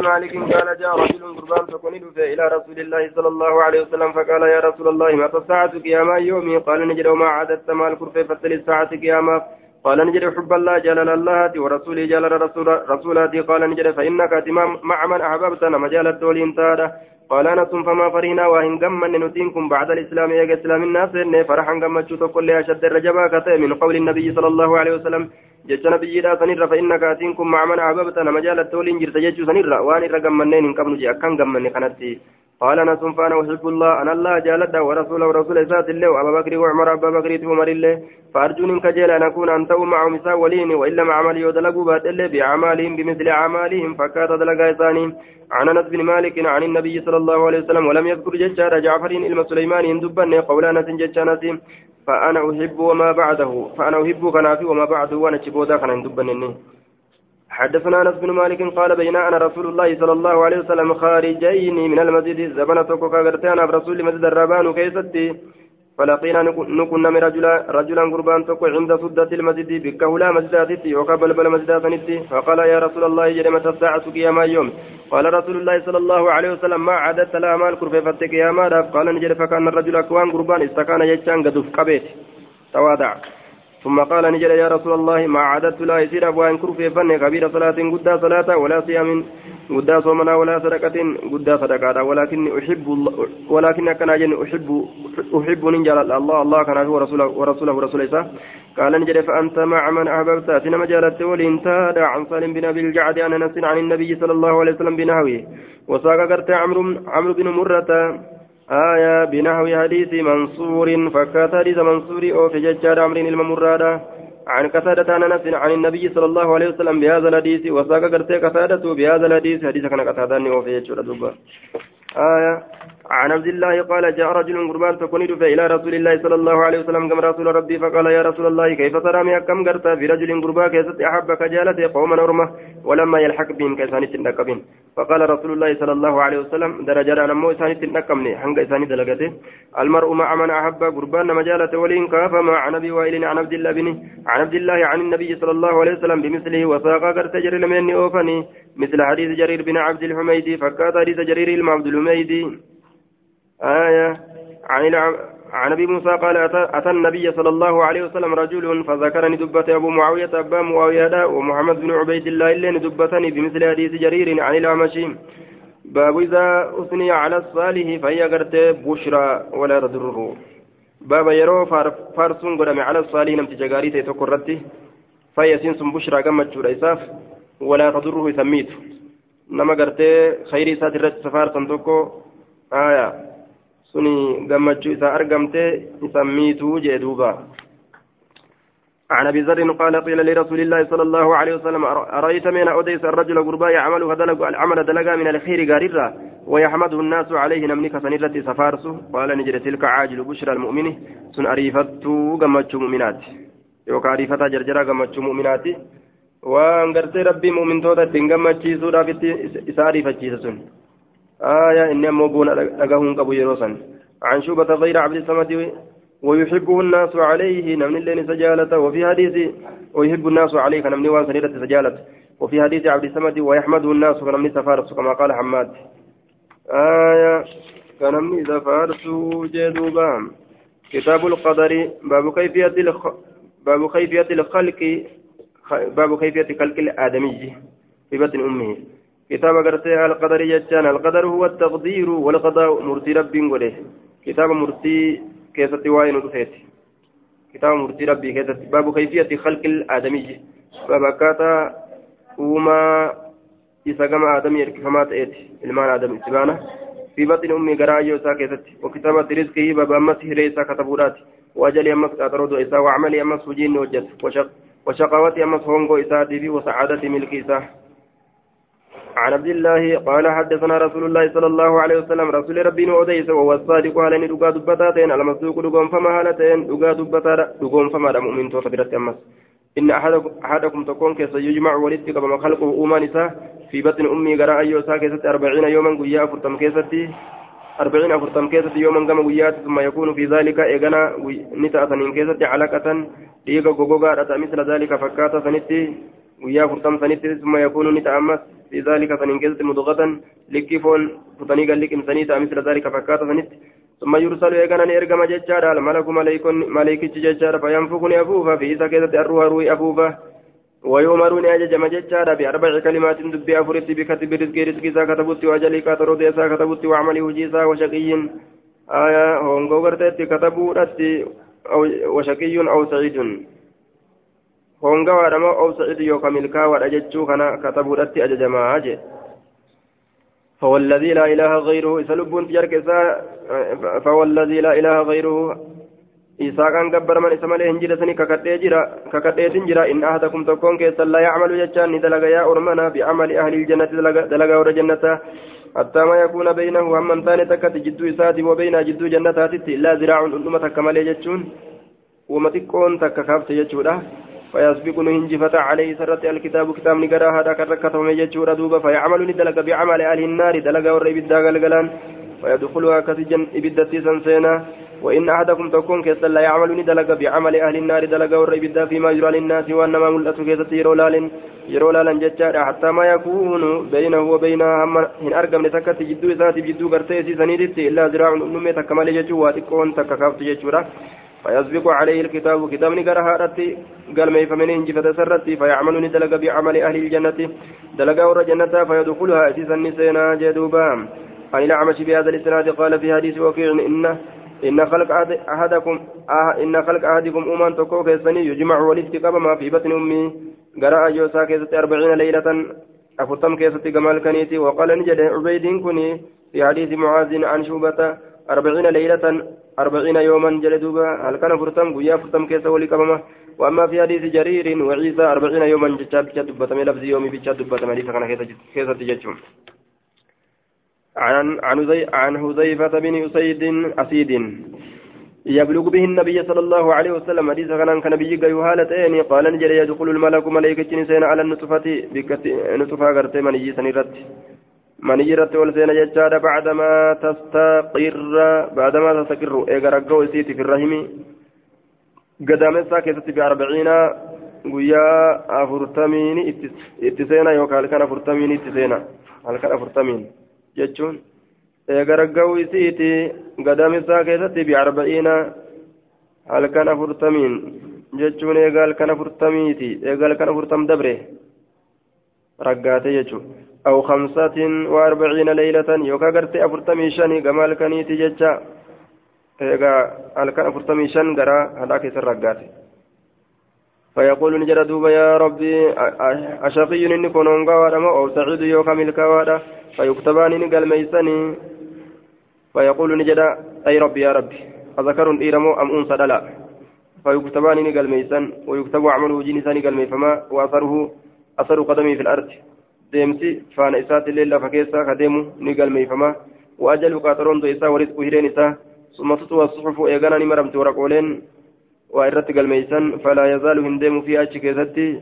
مالك قال جاء رجل قربان فكن إلى رسول الله صلى الله عليه وسلم فقال يا رسول الله متى الساعة قياما يومي قال نجد وما عددت مال كرفة فتل الساعة قياما قال نجد حب الله جلال الله ورسوله جلال رسول رسولاته قال نجد فإنك مع من أحببت مجال الدولين تادا قال أنس فما فرحنا وإن قمن نتينكم بعد الإسلام يا إسلام الناس فرحا قمت كل أشد الرجبا من قول النبي صلى الله عليه وسلم. جت نبي لا سنرى فإنك أتينكم مع من أحببت مجال الدولين جرت جت سنرى. وأن رقمنين إن قبل جاء كان قمن كانت قال انا فأنا أحب الله أنا الله جالد ورسوله ورسول ذات الله وأبا بكر وعمر أبا بكر وعمر الله فأرجو منك جل أن أكون أنت مع مسا ولين والا مع عمل يدلقوا بات الله بأعمالهم بمثل أعمالهم فكاد دلقا ثاني عن أنس بن مالك عن النبي صلى الله عليه وسلم ولم يذكر ججار جعفر إلى سليمان دبن قول أنس ججانس فأنا أحب وما بعده فأنا احب كنافي وما بعده وأنا تشبودا كان دبن حدثنا أنس بن مالك قال بين أنا رسول الله صلى الله عليه وسلم خارجين من المسجد زبنة توكا غرتانا برسول مسجد الربان كيستي فلقينا نكون من رجلا رجلا قربان تكو عند سدة المسجد بكهلا مسجداتي وقبل بل مسجداتي فقال يا رسول الله جرمت الساعة قيام يوم؟ قال رسول الله صلى الله عليه وسلم ما عددت لا مال كرفة فتك يا قال نجد فكان الرجل أكوان قربان استكان يجتان قدف قبيت. تواضع ثم قال نجد يا رسول الله ما عددت لا يسير أبوان كرفي فن كبير صلاة قد صلاة ولا صيام قد صومنا ولا صدقة قد صدقة ولكن أحب الله ولكن كان أجن أحب أحب نجل الله. الله كان هو رسوله ورسوله ورسوله. قال نجد فأنت مع من أحببت. أتنا مجالة ولنتاد عن سالم بن أبي الجعد عن أنس عن النبي صلى الله عليه وسلم بنهوه. وساق قرت عمرو عمرو بن مرة. آية بنحو حديث منصور فكات حديث منصور أو في ججار أمر الممرادة. عن قتادة عن أنس عن النبي صلى الله عليه وسلم بهذا الحديث وساق قرتي قتادة بهذا الحديث. حديث كان قتادة أو في ججار آية عن عبد الله قال جاء رجل قربان فكنت إلى رسول الله صلى الله عليه وسلم كما رسول ربي فقال يا رسول الله كيف ترى مي كم قرت؟ في رجل قربا كيست أحبك؟ جالته قوما نرمه ولما يلحق بهم كيسان تندقبين فقال رسول الله صلى الله عليه وسلم درجة نمو إسان تندقمني حنق إسان دلقته المرء مع من أحب قربان مجالة ولين كاف مع نبي وائل عن عبد الله بن عن عبد الله عن النبي صلى الله عليه وسلم بمثله. وساق قرت جري لمن أوفني مثل حديث جرير بن عبد الحميدي. فكات حديث جرير المعبد الحميدي. آية عن عن أبي موسى قال أتى النبي صلى الله عليه وسلم رجل فذكرني دبة أبو معاوية أبا معاوية ومحمد بن عبيد الله اللي دبتني بمثل حديث جرير عن الأعمشي. باب إذا أثني على الصالح فهي قرت بشرى ولا تضره. باب يرو فارسون قدام على الصالح نمت جغاري تيتوكرتي فهي سنسن بشرى قمت شورا ولا تضره يسميته نما قرت خيري ساترت سفار تنتوكو آية. سني قمتشو إذا أرقمت يسميته جدوبا عن ابي ذر قال قيل لرسول الله صلى الله عليه وسلم ارايت من اوديس الرجل غربا يعمل فدلق العمل دلقا من الخير غاررا ويحمده الناس عليه نمنك سنرة سفارسه قال نجد تلك عاجل بشرى المؤمن سن اريفت غمتش مؤمنات يوكا اريفتا جرجرا غمتش مؤمنات وان ربي مؤمن توتا تنغمتشي سودا في اساري آية إني أمو بونا لقاهم قبو يروسا عن شوبة غير عبد الصمد ويحبه الناس عليه نمن اللين سجالة وفي حديث ويحب الناس عليه نمن وان سنيرة سجالة وفي حديث عبد الصمد ويحمده الناس كنمن سفارس كما قال حماد. آية كنمن سفارس جدوبا كتاب القدر باب كيفية الخ... باب كيفية الخلق باب كيفية خلق الآدمي في بطن أمه. كتاب قرتي القدر يجان القدر هو التقدير والقضاء. مرتي ربي قوله. كتاب مرتي كيف وين رفيت كتاب مرتي ربي كيف باب كيفية خلق الآدمي. باب كاتا وما إسقام آدم يركفما تأتي. إلمان آدم سبحانه في بطن أمي قراءة ساكتت وكتابة رزقه باب أمس هريسا كتبورات. وأجل أمس أترد إسا وعمل أمس وجين وجد وشق وشقاوة أمس هونغو إسا وسعادة ملك إسا عن عبد الله قال حدثنا رسول الله صلى الله عليه وسلم رسول ربي وديس وهو الصادق على أن دغا دبتاتين المصدوق دغون فما هالتين دغا دبتا دغون فما مؤمن تو خبرت أمس. إن احدكم أحدكم تكون كيس يجمع ولدك كما خلقه اومان في بطن أمي غرا ايو ساكست 40 يوما قيا فرتم كيستي أربعين أفرتم كيسة يوما كما قيات ثم يكون في ذلك إيغانا نتأثن كيسة علقة إيغا غوغا مثل ذلك فكاتا سنتي ويا فرتم سنت ثم يكون نتأمس في ذلك فننجزت مضغة لكيفون فتني قال لك إنسانية مثل ذلك فكات سنت ثم يرسل إيقانا إرقم ججارا الملك مليك ججارا فينفخني أفوفا في إذا كذا الروح روي أفوفا ويؤمرون أججم ججارا بأربع كلمات دبي أفرت بكتب رزق رزق إذا كتبت وأجلي كترود إذا كتبت وعملي وجيزا وشقي. آية هونغو غرتت كتبوا أو وشقي أو سعيد. Hongawaadha moo obsaciitu yookaan milkaawaadha jechuu kana katabuudhatti ajajamaa jee. فهو الذي لا إله غيره سلب تجارك فهو الذي لا إله غيره إسا كان قبر من إسما له هنجرة سني ككتئ تنجرة إن أحدكم تكون كيسا لا يعمل جتان دلق يا أرمنا بعمل أهل الجنة دلق ور جنة حتى ما يكون بينه ومن ثاني تكت جدو إساتي وبين جدو جنة إلا زراع أمة كمال جتشون ومتكون تككافت جتشوده فيسبق نهنجفة عليه سرت الكتاب كتاب نقرا هذا كركته يجور دوبا فيعمل ندلق بعمل أهل النار دلق إبدا قلقلان فيدخلها كسجن إبدتي سنسينا وإن أحدكم تكون كيسا لا يعمل ندلق بعمل أهل النار دلق ورى إبدا فيما يرى للناس وأنما ملأت كيسة يرولال يرولال ججارا حتى ما يكون بينه وبينها أما إن أرقم لتكت جدو ذاتي جدو قرتيسي سنيدتي إلا ذراع أمي تكمل ججو واتكون تككافت ججورا فيسبق عليه الكتاب كتاب نقرا هارتي قال ما يفهمني انجفت سرتي فيعمل ندلق بعمل أهل الجنة. دلق ور جنة فيدخلها أسيسا نسينا جدوبا. عن الأعمش بهذا الإسناد قال في حديث وكيع إن إن خلق أحدكم أه إن خلق أحدكم أمان تكوك يسني يجمع والاستقامة ما في بطن أمي. قرأ جوسا كيست أربعين ليلة أفتم كيست جمال كنيتي وقال نجد عبيد كني في حديث معاذ عن شوبة. أربعين ليلة أربعين يوما جلدوبا هل كان فرتم قيا فرتم كيس ولي كمامة وأما في حديث جرير وعيسى أربعين يوما جتشاب دبتم لفظ يومي بجتشاب دبتم حديث كان كيس تجتشم عن عن عن حذيفة بن أسيد أسيد. يبلغ به النبي صلى الله عليه وسلم. حديث كان كان بيجي يهالتين قال نجري يدخل الملك ملائكة نسين على النطفة. بكت نطفة غرتي من يجي من يجرت والزين ججارة بعدما تستقر بعدما تستقر إيجا رقو سيتي في الرحم قدام الساكتة بأربعين قويا أفرتمين اتسينا يوكا كان أفرتمين اتسينا هل كان أفرتمين جتشون إيجا رقو سيتي قدام الساكتة بأربعين هل كان أفرتمين جتشون إيجا كان أفرتميتي إيجا كان أفرتم دبره رقاتي جتشون أو خمسة وأربعين ليلة يوكا قرتي أفرتمي شاني قمال كنيتي ججا. إيقا ألكان أفرتمي شان قرا هلاك سرقات فيقول نجر دوبا يا ربي أشقي إني كنون قوادا أو سعيد يوكا ملكا وادا. فيكتبان إني قال ميساني. فيقول نجر أي ربي يا ربي أذكر إيرمو أم أنصى لا فيكتبان إني قال ميسان ويكتب عمله جنساني قال ميفما وأثره أثر قدمي في الأرض. faana isaatiillee lafa keessa ka deemu ni galmeeyfama waajalu qaxaroon isaa warisqu hireen isaa ثم تطوى الصحف إيغانا نمرمت ورقولين وإرت قلميسان فلا يزال هندم في أتش كيستي.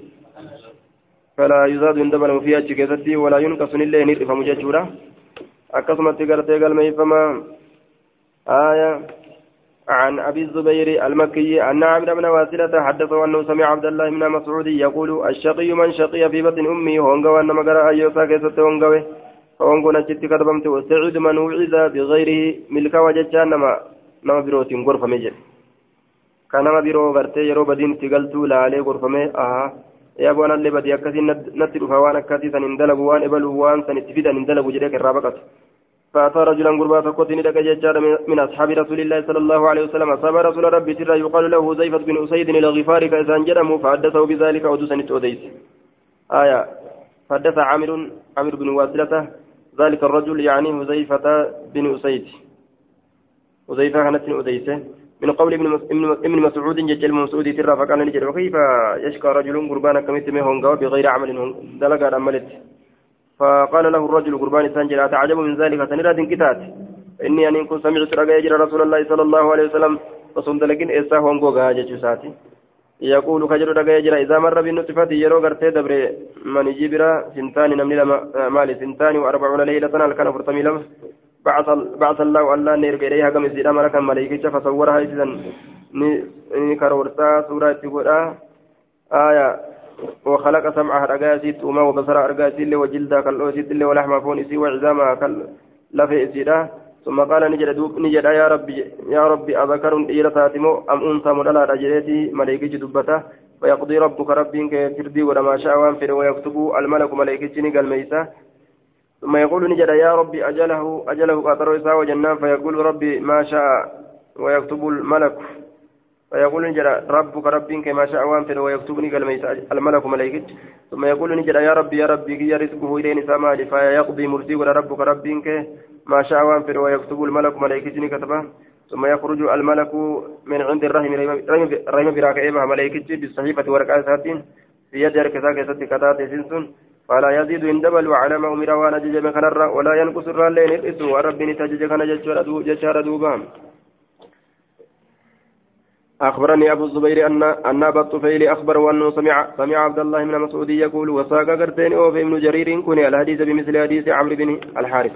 فلا يزاد هندم في أتش كيستي ولا ينقص إلا نرفع مججورة. أكسمت قرتي قلميفما آية. عن أبي الزبير المكي أن عبد بن واسلة حدثه أنه سمع عبد الله بن مسعود يقول الشقي من شقي في بطن أمه هونغا أن مقرأ أيوسا كيست هونغا هونغو نجت كتبمت والسعيد من وعظ بغيره ملك وججا نما نما بروت غرفة مجد كان نما برو غرتي يرو بدين تقلتو لا عليه غرفة مي آها يا أبوانا اللي بدي أكسي نتلو فوان أكسي سنندلب وان إبلو وان سنتفيد نندلب جريك الرابقة. فأتى رجلا قربا فقتني لك ججار من أصحاب رسول الله صلى الله عليه وسلم. أصاب رسول ربي ترى يقال له زيفة بن أسيد الغفاري كإذان جرمه فحدثه بذلك ودسن أوديس آية. حدث عامر عامر بن واسلة. ذلك الرجل يعني حذيفة بن أسيد. حذيفة كانت أديسة من قول ابن مسعود جج المسعود ترى فقال نجد وكيف يشكى رجل قربانا كمثل ما بغير عمل دلق عملت فقال له الرجل قربان سانجل أتعجب من ذلك؟ سنرى كتات إني أن كنت سمعت رقا يجرى رسول الله صلى الله عليه وسلم فصمت لكن إساه هونغوغا جتشساتي يقول كجر رقا يجرى إذا مر بالنطفة يرو غرتي دبر من يجبر سنتان نمني لما مالي سنتان وأربعون ليلة الكان فرتمي لما. بعث بعث الله الله نيرك إليها كم يزيد أمرك ملائكة فصورها karorta sura itti godha aya وخلق سمعها رقاسيت وما وبصر رقاسيت وجلدها كالأوسيت ولحم فون إسي وعزامها كاللفي إسيدا. ثم قال نجد نجد يا ربي يا ربي أذكر إلى تاتمو أم أنثى مدلا رجلتي ملائكة دبته ويقضي ربك ربك فردي ولما شاء وانفر ويكتب الملك ملائكة قال ميسا. ثم يقول نجد يا ربي أجله أجله قطر وجنان. فيقول ربي ما شاء ويكتب الملك. فيقول نجد ربك ربك ما شاء وانفر ويكتبني قال الملك ملائكة. ثم يقول نجد يا ربي يا ربي يا رزقه إليني سمالي فيقضي مرسي ولا ربك ربك ما شاء وانفر ويكتب الملك ملائكة كتبه. ثم يخرج الملك من عند الرحم رحم براك إيبها ملائكة بالصحيفة ورقة ساتين. في يد ركزاك ست كتات سنسون. فلا يزيد اندبل على ما أمر وأنا جج ولا ينقص الرالين الإسر ورب نتجج كان ججار دوبام. أخبرني أبو الزبير أن أن أبا الطفيل أخبر وأنه سمع سمع عبد الله بن مسعود يقول وساق قرتين أو في ابن جرير كن الحديث بمثل حديث عمرو بن الحارث.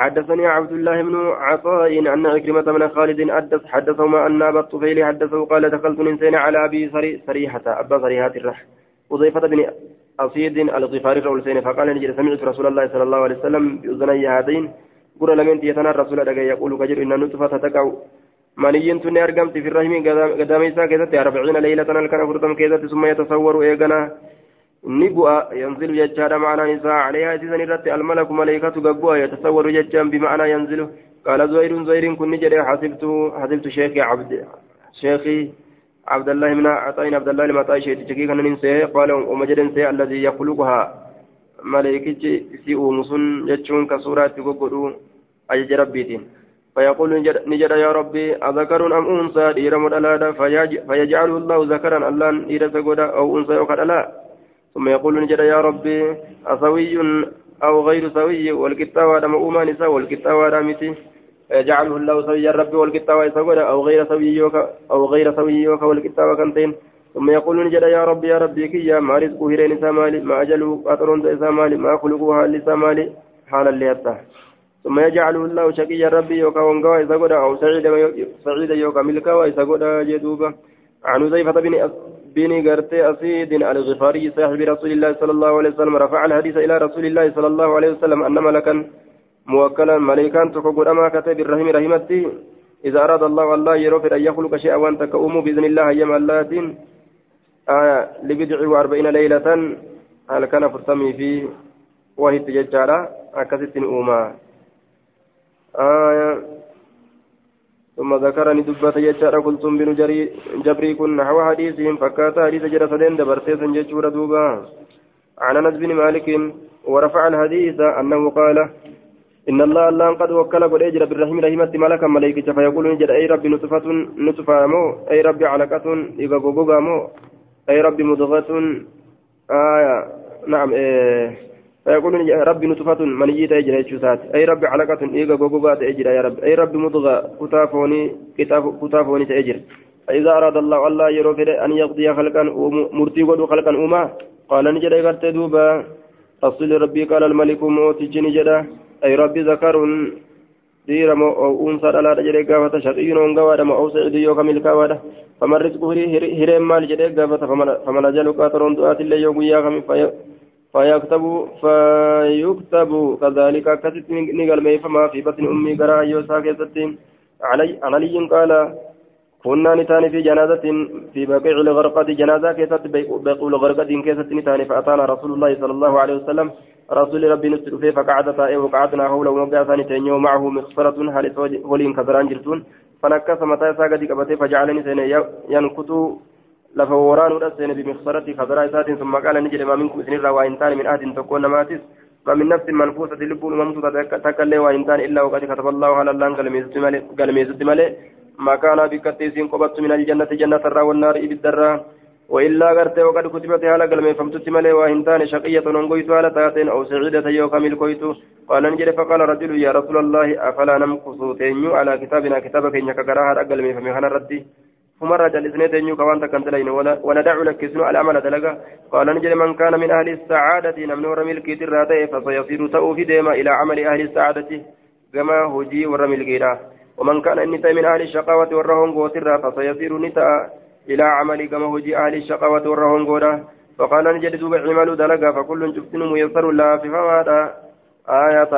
حدثني عبد الله بن عطاء أن عكرمة من خالد حدث حدثهما أن أبا الطفيل حدثه قال دخلت نسين على أبي صريحة أبا صريحة الرح. وضيفة بن أصيد الغفاري رولسين فقال نجد سمعت رسول الله صلى الله عليه وسلم بأذني هاتين قل لمن تيتنا الرسول لك يقول كجر إن النطفة تقع مني تني أرقمت في الرحم قداميسا كذا أربعين ليلة الكن فرتم كذا ثم يتصور إيقنا yanzilu jechaadha ma'anaan isaa caleehaa isiisan irratti almalaku maleekatu gabbu'a yatasawwaru jechaan bima'anaa yanzilu qaala zuhayrun zuhayriin kun ni jedhe hasibtu hasibtu sheekii cabdi sheekii عبد الله من عطاء عبد الله لما عطاء شيء تشكي كان ننسى قال ومجد الذي يخلقها ملائكة سي أمسون يجون كسورة تقولوا أجج ربيتين فيقول نجد يا ربي أذكر أم أنثى دير مدلادا فيجعله الله ذكرا الله دير سقودا أو أنثى وقد لا ثم يقول نجد يا ربي أسوي أو غير سوي والكتاوى دم أمان إسا والكتاوى دامتي يجعله الله سوي الرب والكتاوى إسا أو غير سوي أو غير سوي والكتاوى كنتين ثم يقول نجد يا ربي يا ربي كي ما رزقه هيرين إسا مالي ما أجله أطرون إسا مالي ما خلقه حال إسا مالي حالا ليتا ثم يجعله الله شقي الرب يوكا ونقوى إسا أو سعيد سعيد يوكا ملكا وإسا جدوبا. عن زيفة بن بن غرتي أسيد الغفاري صاحب رسول الله صلى الله عليه وسلم رفع الحديث إلى رسول الله صلى الله عليه وسلم أن ملكا موكلا ملكان تقول أما كتب الرحم رحمتي إذا أراد الله الله يرفع أن يخلق شيئا وأن تكؤم بإذن الله يوم اللات آية لبدع وأربعين ليلة هل كان فرسمي في وهي تججارة؟ أكست أوما. آية. ثم ذكرني دبة يجار قلتم بن جبري كن نحو حديثهم فكاتا حديث جرى سدين دبرتيسا جيشورا دوبا. عن أنس بن مالك ورفع الحديث أنه قال إن الله الله قد وكل قد أجر بالرحم رحمة ملكا ملائكة فيقول نجد أي ربي نطفة نطفة مو أي ربي علقة إذا غوغا مو. أي ربي مضغة. آية نعم إيه فيقول ربي نطفة منية تأجر يجوسات أي ربي علقة إيغا غوغوغا تأجر يا رب. أي ربي مضغة كتافوني كتافوني تأجر فإذا أراد الله الله يروفر أن يقضي خلقا مرتي ودو خلقا أما قال نجد غرت دوبا. رسول ربي قال الملك موتي نجد أي ربي ذكر دير مو أنثى على رجل قافة شقي ونقوى ما أو سعيد يوكا ملكا ودا فمن رزقه هرم مال جد قافة فمن أجل قاترون دعات الله يوم ياغم فيكتب فيكتب كذلك كتب نقل فما في بطن أمي قراء يوسا علي علي قال كنا نتان في جنازة في بقيع الغرقة جنازة كيست بقيع الغرقة كيست نتان فأتانا رسول الله صلى الله عليه وسلم رسول ربي نسر فيه فقعد تائه وقعدنا حوله ومقع ثاني تنيو معه مغفرة هل ولين كثران جرتون فنكس متى ساقدي كبتي فجعلني سنة ينكتو لفا ورانو السين بمخصرة خضراء سات ثم قال نجد ما منكم الله وإنتان من أهد تكون ماتس ما من نفس منفوسة لبون ممتوسة تكلي وإنتان إلا وقد كتب الله على الله قال ميزد ملي ما كان بكتيسين قبضت من الجنة جنة الرا والنار إبد الدرا وإلا غرت وقد كتبت على قال فمتت ملي وإنتان شقية ننقيت على تاتين أو سعيدة يوكا ملكويت قال نجد فقال رجل يا رسول الله أفلا نمكث تنيو على كتابنا؟ كتابك إنك كراها أقل من فمهنا ردي فمرة جلسنا تنيو كوان تكنتلين وندع لك سنو العمل دلقا قال نجد من كان من أهل السعادة نمنور ملكي تراته فسيصير تأو ديما إلى عمل أهل السعادة. كما هجي ورملكي ومن كان إني من أهل الشقاوة والرهون قوترا فسيصير نتا إلى عمل كما هجي أهل الشقاوة والرهون قولا فقال نجد دوب عملوا دلقا فكل شفتن ميسر لا في فوادا. آية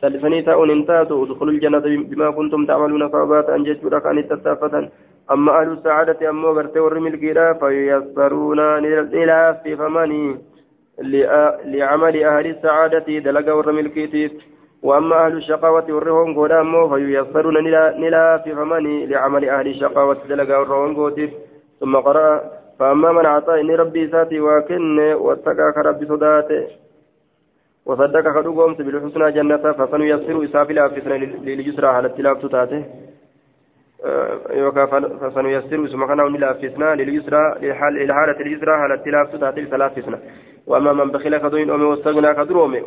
سلسني تأون انتاتوا ادخلوا الجنة بما كنتم تعملون فأبات أن جدوا كان تتافة أما أهل السعادة أما غرتي ورمي الكيرا فيسرون للاف فمني لعمل أهل السعادة دلقا ورمي الكيتيت وأما أهل الشقاوة والرهون قولا أمو فيسرون نلاف فمني لعمل أهل الشقاوة دلقا والرهون قوتيت ثم قرأ فأما من أعطى إني ربي ساتي وكن واتقى كربي صداته وصدق كدوغومس بالحسنى جنة فسنيسر إسافي لأفسنا للجسرى على التلاف تاته يوكا فسنيسر اسم كان لأفسنا لليسرى للحالة اليسرى على التلاف تاته فلافسنا وأما من بخل كدوين أمي واستغنى كدرومي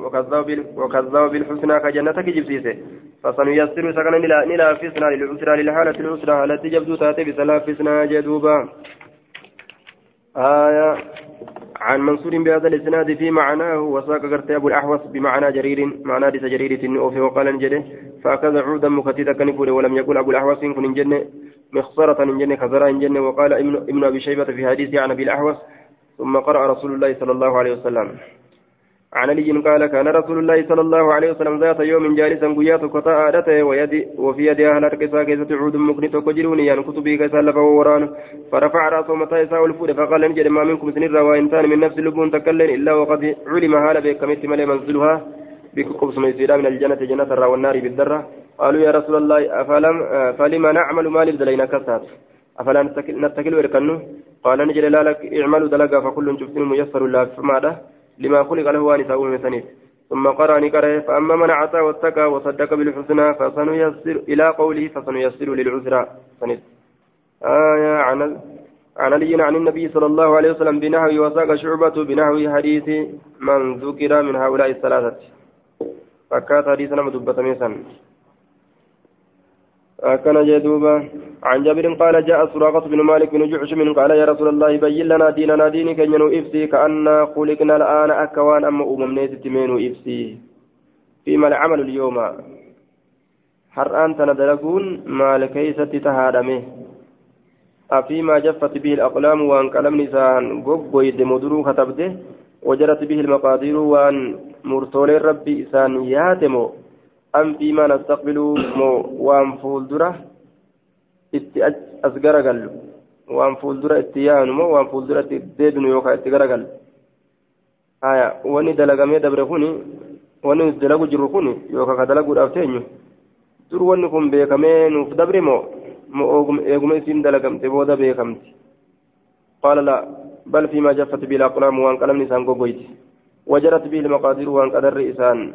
وكذب بالحسنى كجنة كجبسيسة فسنيسر سكن لأفسنا للعسرى للحالة العسرى على التجبد تاته فلافسنا جدوبا. آية عن منصور بهذا الإسناد في معناه وساق قرت أبو الأحوص بمعنى جرير معنى ديس جرير تنوفي وقال انجده فأخذ عودا مكتيدا كنفور ولم يقل أبو الأحوص كن انجنه مخصرة انجنه خزرا انجنه وقال ابن أبي شيبة في حديث عن أبي الأحوص ثم قرأ رسول الله صلى الله عليه وسلم. عن علي قال كان رسول الله صلى الله عليه وسلم ذات يوم جالسا قيات قطاع آلته ويدي وفي يد أهل الكسا كيسة عود مكنت وكجروني يعني كتبي كيسا لفه وران فرفع رأسه متى الفود فقال نجد ما منكم سنرى وإنسان من نفس لبون تكلن إلا وقد علم هذا بكمت ملي منزلها بكقبس ميسيرا من الجنة جنة والنار بالذرة قالوا يا رسول الله أفلم فلما نعمل ما لبدلينا كسات؟ أفلا نتكل ويركنه قال نجد لا لك اعملوا دلقا فكل شفتم ميسر الله فما لما خلق له ونساء من ثم قرأ نقرأ فأما من أعطى واتقى وصدق بالحسنى فسنيسر إلى قوله فسنيسر للعسرى آية عن عن علي عن النبي صلى الله عليه وسلم بنحو وساق شعبة بنحو حديث من ذكر من هؤلاء الثلاثة. فكات حديثنا مدبة ميسا كان جدوبا. عن جابر قال جاء سراقة بن مالك بن جعشم قال يا رسول الله بين لنا ديننا دينك ينو إفسي كأن خلقنا الآن أكوان أما أممنيت تمينو إفسي. فيما العمل اليوم. حرآن تندلقون مال كيسة تهادمه أفيما جفت به الأقلام وأن كلم نسان قويد مدرو كتبته وجرت به المقادير وأن مرتولي ربي إسان ياتمو أم فيما نستقبل مو وأن فولدرة itti as garagallu waan fuuldura itti yaanu moo waan fuuldura itti deebinu yookaan itti garagallu haya wanni dalagamee dabre kuni wanni nuti dalagu jirru kuni yookaan ka dalaguudhaaf teenyu dur wanni kun beekamee nuuf dabre moo moo eeguma isiin dalagamte booda beekamti qaala la bal fiimaa jaffat bil aqlaam waan qalamni isaan gogoyti wajarat bihi lmaqaadiru waan qadarri isaan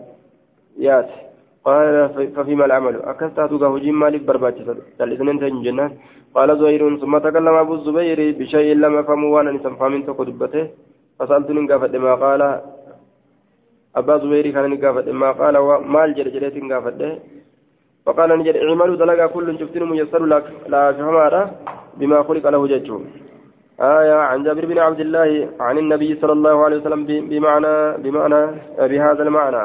yaate قال ففيما العمل؟ أكستات هجين مالك برباتي الاثنين تين جنان قال زهير ثم تكلم أبو الزبير بشيء لم يفهموا وأنا نسم فامن تقدبته فسألت نقافت ما قال. أبا زبير كان نقافت ما قال مال جرجريت نقافت فقال نجد اعملوا دلقا كل شفتن ميسر لك لا فهمارا بما خلق له ججو آية عن جابر بن عبد الله عن النبي صلى الله عليه وسلم بمعنى بمعنى بهذا المعنى.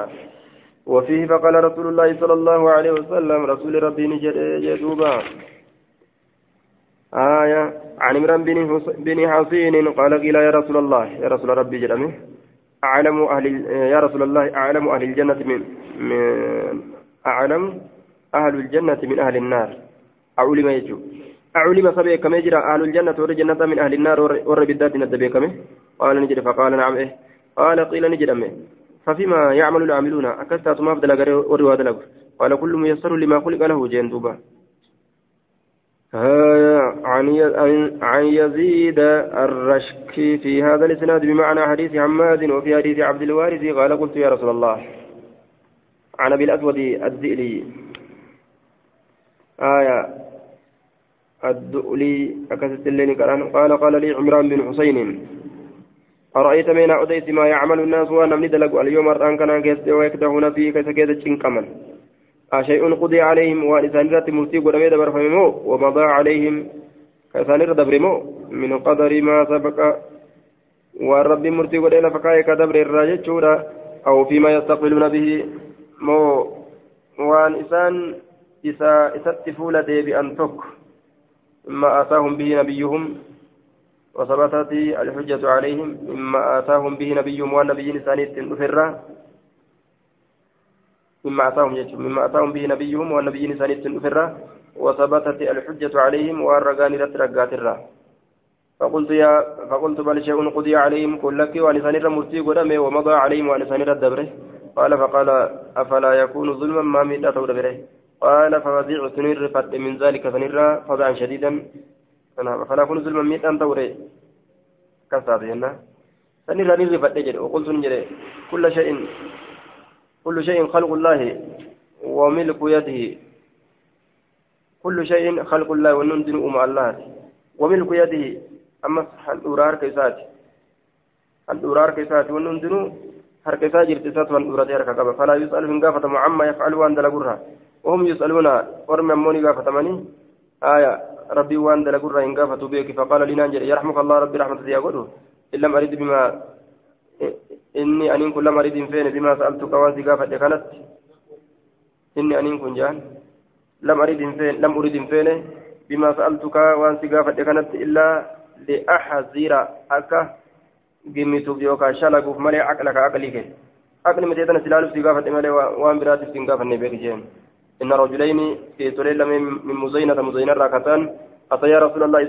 وفيه فقال رسول الله صلى الله عليه وسلم رسول ربي نجد يدوبا آية. عن عمران بن حصين قال قيل يا رسول الله يا رسول ربي جرمه أعلم أهل يا رسول الله أعلم أهل الجنة من, من أعلم أهل الجنة من أهل النار. أعلم يجو أعلم سبيك كم يجرى أهل الجنة ور الجنة من أهل النار ور بالذات ندبي كم قال نجري فقال نعم إيه. قال قيل نجرمه ففيما يعمل العاملون أكثت ما بدل وروا دلق قال كل ميسر لما خلق له جين دوبا. عن يزيد الرشكي في هذا الإسناد بمعنى حديث حماد وفي حديث عبد الوارث قال قلت يا رسول الله. عن أبي الأسود الدئلي آية. الدؤلي أكثت الليل قال قال لي عمران بن حسين. أرأيت من أوديت ما يعمل الناس وأنا من دلق اليوم أرآن كان كيست ويكدهون فيه كسكيت شنكمن أشيء قضي عليهم وإنسان رات مرتي قرمي دبر فممو ومضى عليهم كإنسان دبرمو من قدر ما سبق والرب مرتي قرمي فكاي كدبر الراجل أو فيما يستقبلون به مو. وان إسان إسا إستفول دي بأن تك. ما آتاهم به نبيهم وثبتت الحجة عليهم مما آتاهم به نبيهم والنبي ثاني تنفرا مما آتاهم مما آتاهم به نبيهم والنبي ثاني تنفرا وثبتت الحجة عليهم والرقان رترقات الرا. فقلت يا فقلت بل شيء قضي عليهم كل لك ولسان مرتي قدمه ومضى عليهم ولسان الدبره قال فقال أفلا يكون ظلما ما من أتوا قال فوزعت نرفت من ذلك فنرى فضعا شديدا. فلا يكون ظلما من أن توري كساد هنا فنرى نرفت جري وقلت نجري كل شيء كل شيء خلق الله وملك يده كل شيء خلق الله وننزل أم الله وملك يده أما الأورار كيسات الأورار كيسات وننزل harka isaa jirti isaatu waan dhuratee harka qaba. Falaa yus'alu hin gaafatamu amma yaf'alu waan dalagurra وهم يسألون ورم أموني قافتماني آية ربي وان دلقر إن قافتوا بك فقال لنا يرحمك الله ربي رحمة يقول إن لم أريد بما إني أن كل لم فين بما سألتك وانسي قافت كانت إني أن كن جان لم أريد فين لم أريد فين بما سألتك وانسي قافت كانت إلا لأحذر أكا gimmituuf yookaan shalaguuf malee aqla ka aqlii kee. Aqli mitee tana silaaluuf si gaafate malee waan inna rajulayni keessolee lamee min muzaynata muzaynarraa kataan أتى رسول الله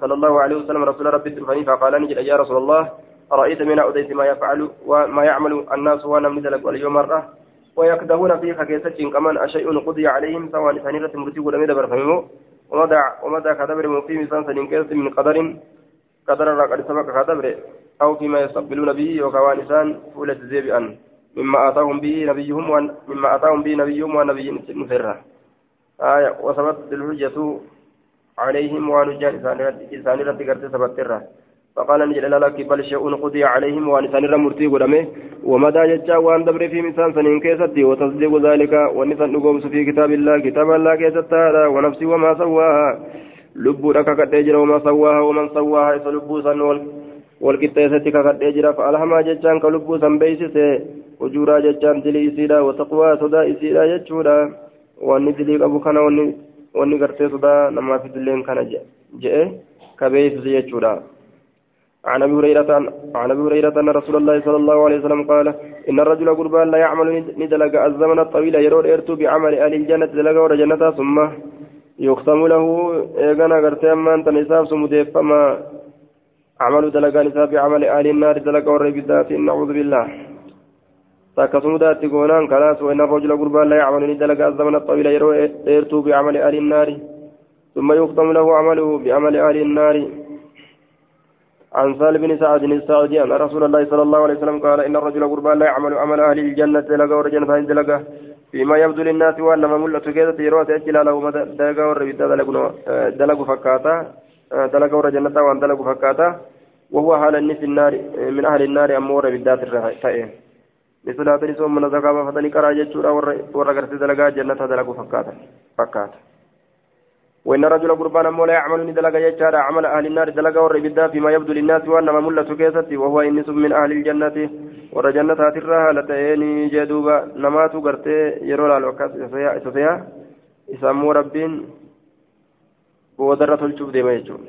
صلى الله عليه وسلم رسول ربي الفني فقال نجد يا رسول الله أرأيت من أوديت ما يفعل وما يعمل الناس وأنا من ذلك واليوم مرة؟ ويكتبون في خكيسة كمان أشيء قضي عليهم؟ سواء ثانية مرتي ولم يدبر فهمه ومدى ومدى كتبر في مثال سنين من قدر؟ قدر قد سبق كتبر أو فيما يستقبلون به وكوان إنسان فولة زيبئا مما آتاهم به نبيهم مما آتاهم به نبيهم ونبي نفرة آية وثبتت الحجة عليهم ونجان إنسان رد قرت ثبتره فقال نجل لك بل شيء قضي عليهم وأن سنر مرتي قدمه. ومدى ججا وأن دبر في مثال سنين كيستي. وتصديق ذلك ونسان نقوم في كتاب الله كتاب الله كيستا ونفسي وما سواها. لبو لك قد وما سواها. ومن سواها إذا لبو سن والقطيسة كفر جرا فألهما جتان كلبو سنبيسسه وجورا جتان دلي إسيرا وتقوى صدا إسيرا جتشورا واني دلي أبو كان واني قرتي صدا نما في دلين كان جئ كبيس جتشورا عن ابي هريره عن ابي هريره ان رسول الله صلى الله عليه وسلم قال ان الرجل قربان لا يعمل ندلق الزمن الطويل يرون ارتو بعمل أهل الجنه دلق ورجنتها ثم يختم له ايغانا غرتي أمان تنساب سمديفما عمل دلقان في عمل أهل النار دلق والربدات نعوذ بالله. تكسم ذات قونان كلاس وإن الرجل قربان لا يعمل دلق الزمن الطويل يرتو بعمل أهل النار. ثم يختم له عمله بعمل أهل النار. عن سال بن سعد السعدي أن رسول الله صلى الله عليه وسلم قال إن الرجل قربان لا يعمل عمل أهل الجنة دلق ورجنة دلق فيما يبدو للناس وأن مملة كذا يروى تأجل له دلق والربدات دلق فكاتا. دلق ورجنة وأن دلق فكاتا. وهو حال النس النار من أهل النار أمور بالذات الرهائن مثل هذا الاسم من زكاة فتني كرا جتشورا ورقرت دلقا جنة دلقوا فكاتا فكاتا. وإن رجل قربان مولا يعمل دلقا جتشارا عمل أهل النار دلقا وربدا فيما يبدو للناس وأنما ملة كيستي وهو إنس من أهل الجنة. ورجنة هاترها لتأيني جدوبا نماتو قرتي يرولا الوكاس إسسيا إسامو ربين ودرة الجوب ديما يجوب